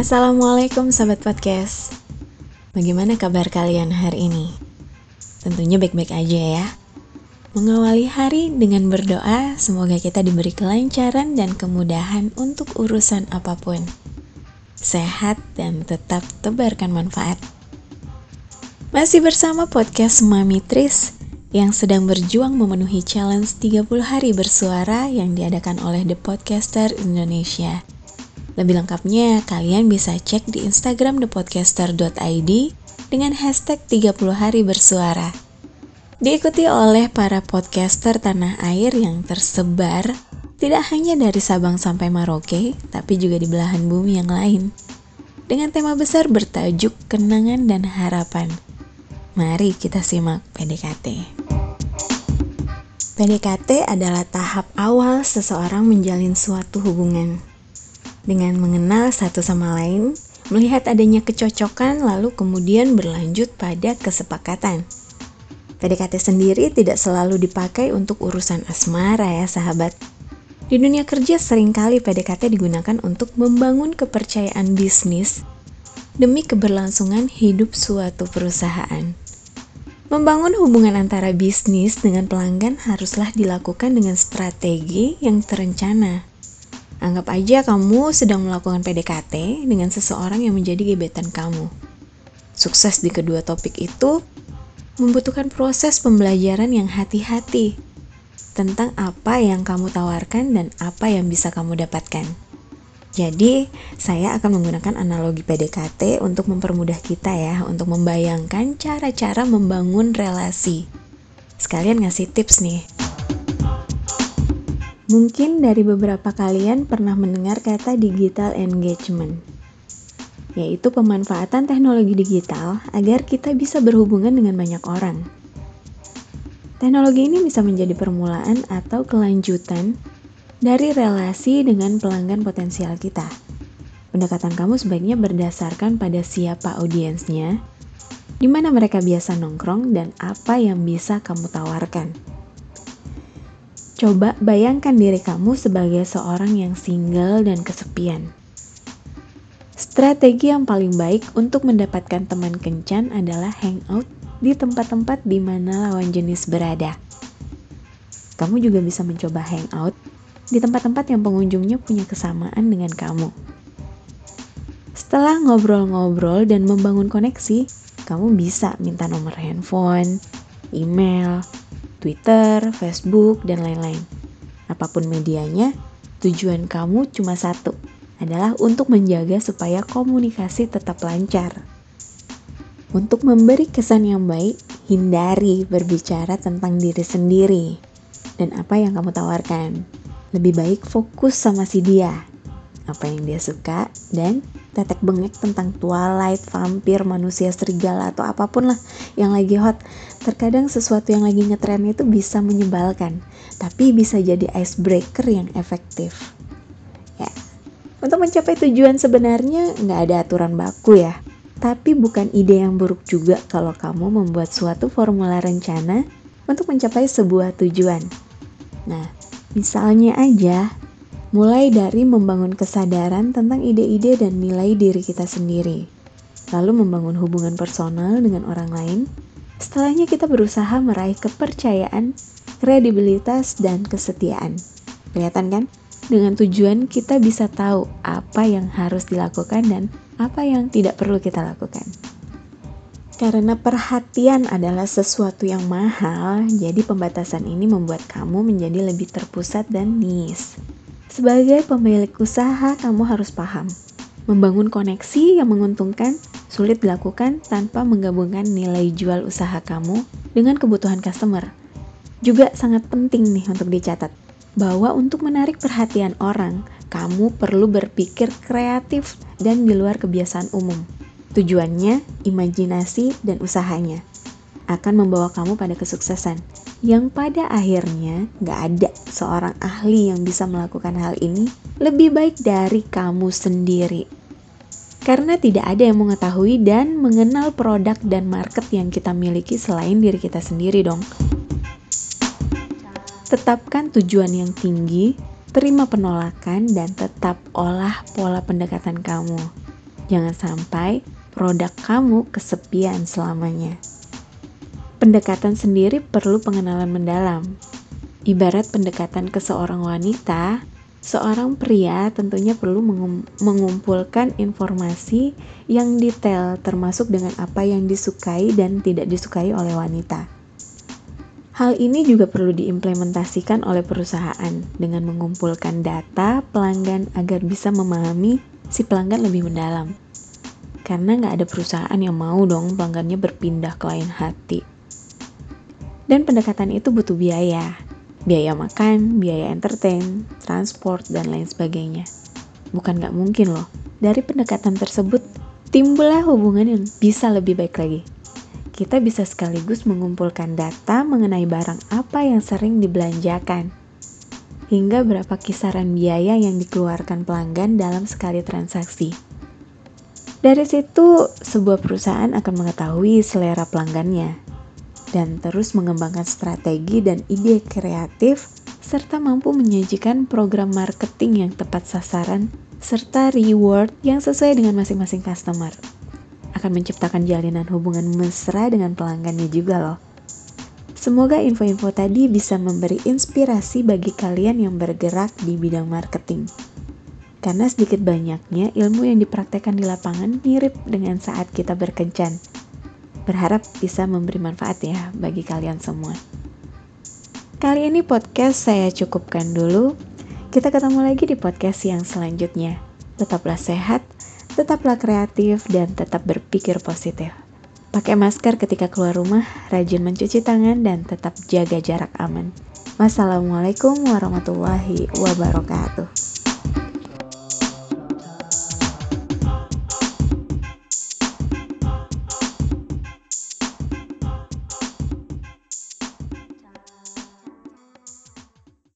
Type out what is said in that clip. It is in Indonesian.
Assalamualaikum Sobat Podcast Bagaimana kabar kalian hari ini? Tentunya baik-baik aja ya Mengawali hari dengan berdoa Semoga kita diberi kelancaran dan kemudahan untuk urusan apa pun Sehat dan tetap tebarkan manfaat Masih bersama podcast Mami Tris yang sedang berjuang memenuhi challenge 30 hari bersuara yang diadakan oleh The Podcaster Indonesia. Lebih lengkapnya, kalian bisa cek di Instagram thepodcaster.id dengan hashtag 30 hari bersuara. Diikuti oleh para podcaster tanah air yang tersebar tidak hanya dari Sabang sampai Maroke, tapi juga di belahan bumi yang lain. Dengan tema besar bertajuk Kenangan dan Harapan. Mari kita simak PDKT. PDKT adalah tahap awal seseorang menjalin suatu hubungan. Dengan mengenal satu sama lain, melihat adanya kecocokan, lalu kemudian berlanjut pada kesepakatan. PDKT sendiri tidak selalu dipakai untuk urusan asmara ya sahabat. Di dunia kerja sering kali PDKT digunakan untuk membangun kepercayaan bisnis demi keberlangsungan hidup suatu perusahaan. Membangun hubungan antara bisnis dengan pelanggan haruslah dilakukan dengan strategi yang terencana. Anggap aja kamu sedang melakukan PDKT dengan seseorang yang menjadi gebetan kamu. Sukses di kedua topik itu membutuhkan proses pembelajaran yang hati-hati tentang apa yang kamu tawarkan dan apa yang bisa kamu dapatkan. Jadi, saya akan menggunakan analogi PDKT untuk mempermudah kita ya, untuk membayangkan cara-cara membangun relasi. Sekalian ngasih tips nih. Mungkin dari beberapa kalian pernah mendengar kata digital engagement, yaitu pemanfaatan teknologi digital agar kita bisa berhubungan dengan banyak orang. Teknologi ini bisa menjadi permulaan atau kelanjutan dari relasi dengan pelanggan potensial kita. Pendekatan kamu sebaiknya berdasarkan pada siapa audiensnya, di mana mereka biasa nongkrong, dan apa yang bisa kamu tawarkan. Coba bayangkan diri kamu sebagai seorang yang single dan kesepian. Strategi yang paling baik untuk mendapatkan teman kencan adalah hangout di tempat-tempat di mana lawan jenis berada. Kamu juga bisa mencoba hangout di tempat-tempat yang pengunjungnya punya kesamaan dengan kamu. Setelah ngobrol-ngobrol dan membangun koneksi, kamu bisa minta nomor handphone, email, Twitter, Facebook, dan lain-lain. Apa pun medianya, tujuan kamu cuma satu, adalah untuk menjaga supaya komunikasi tetap lancar. Untuk memberi kesan yang baik, hindari berbicara tentang diri sendiri dan apa yang kamu tawarkan lebih baik fokus sama si dia apa yang dia suka dan tetek bengek tentang twilight, vampir, manusia serigala atau apa pun lah yang lagi hot. Terkadang sesuatu yang lagi ngetren itu bisa menyebalkan, tapi bisa jadi icebreaker yang efektif. Ya, untuk mencapai tujuan sebenarnya nggak ada aturan baku ya. Tapi bukan ide yang buruk juga kalau kamu membuat suatu formula rencana untuk mencapai sebuah tujuan. Nah, Misalnya aja, mulai dari membangun kesadaran tentang ide-ide dan nilai diri kita sendiri, lalu membangun hubungan personal dengan orang lain. Setelahnya kita berusaha meraih kepercayaan, kredibilitas, dan kesetiaan. Kelihatan kan? Dengan tujuan kita bisa tahu apa yang harus dilakukan dan apa yang tidak perlu kita lakukan. Karena perhatian adalah sesuatu yang mahal, jadi pembatasan ini membuat kamu menjadi lebih terpusat dan niche. Sebagai pemilik usaha, kamu harus paham. Membangun koneksi yang menguntungkan sulit dilakukan tanpa menggabungkan nilai jual usaha kamu dengan kebutuhan customer. Juga sangat penting nih untuk dicatat bahwa untuk menarik perhatian orang, kamu perlu berpikir kreatif dan di luar kebiasaan umum. Tujuannya, imajinasi, dan usahanya akan membawa kamu pada kesuksesan yang pada akhirnya gak ada seorang ahli yang bisa melakukan hal ini lebih baik dari kamu sendiri. Karena tidak ada yang mengetahui dan mengenal produk dan market yang kita miliki selain diri kita sendiri dong. Tetapkan tujuan yang tinggi, terima penolakan, dan tetap olah pola pendekatan kamu Jangan sampai produk kamu kesepian selamanya. Pendekatan sendiri perlu pengenalan mendalam. Ibarat pendekatan ke seorang wanita, seorang pria tentunya perlu mengumpulkan informasi yang detail termasuk dengan apa yang disukai dan tidak disukai oleh wanita. Hal ini juga perlu diimplementasikan oleh perusahaan dengan mengumpulkan data pelanggan agar bisa memahami si pelanggan lebih mendalam. Karena nggak ada perusahaan yang mau dong pelanggannya berpindah ke lain hati. Dan pendekatan itu butuh biaya. Biaya makan, biaya entertain, transport, dan lain sebagainya. Bukan nggak mungkin loh, dari pendekatan tersebut timbullah hubungan yang bisa lebih baik lagi kita bisa sekaligus mengumpulkan data mengenai barang apa yang sering dibelanjakan, hingga berapa kisaran biaya yang dikeluarkan pelanggan dalam sekali transaksi. Dari situ, sebuah perusahaan akan mengetahui selera pelanggannya dan terus mengembangkan strategi dan ide kreatif serta mampu menyajikan program marketing yang tepat sasaran serta reward yang sesuai dengan masing-masing customer akan menciptakan jalinan hubungan mesra dengan pelanggannya juga loh. Semoga info-info tadi bisa memberi inspirasi bagi kalian yang bergerak di bidang marketing. Karena sedikit banyaknya ilmu yang dipraktekkan di lapangan mirip dengan saat kita berkencan. Berharap bisa memberi manfaat ya bagi kalian semua. Kali ini podcast saya cukupkan dulu. Kita ketemu lagi di podcast yang selanjutnya. Tetaplah sehat, tetaplah kreatif dan tetap berpikir positif. Pakai masker ketika keluar rumah, rajin mencuci tangan, dan tetap jaga jarak aman. Wassalamualaikum warahmatullahi wabarakatuh.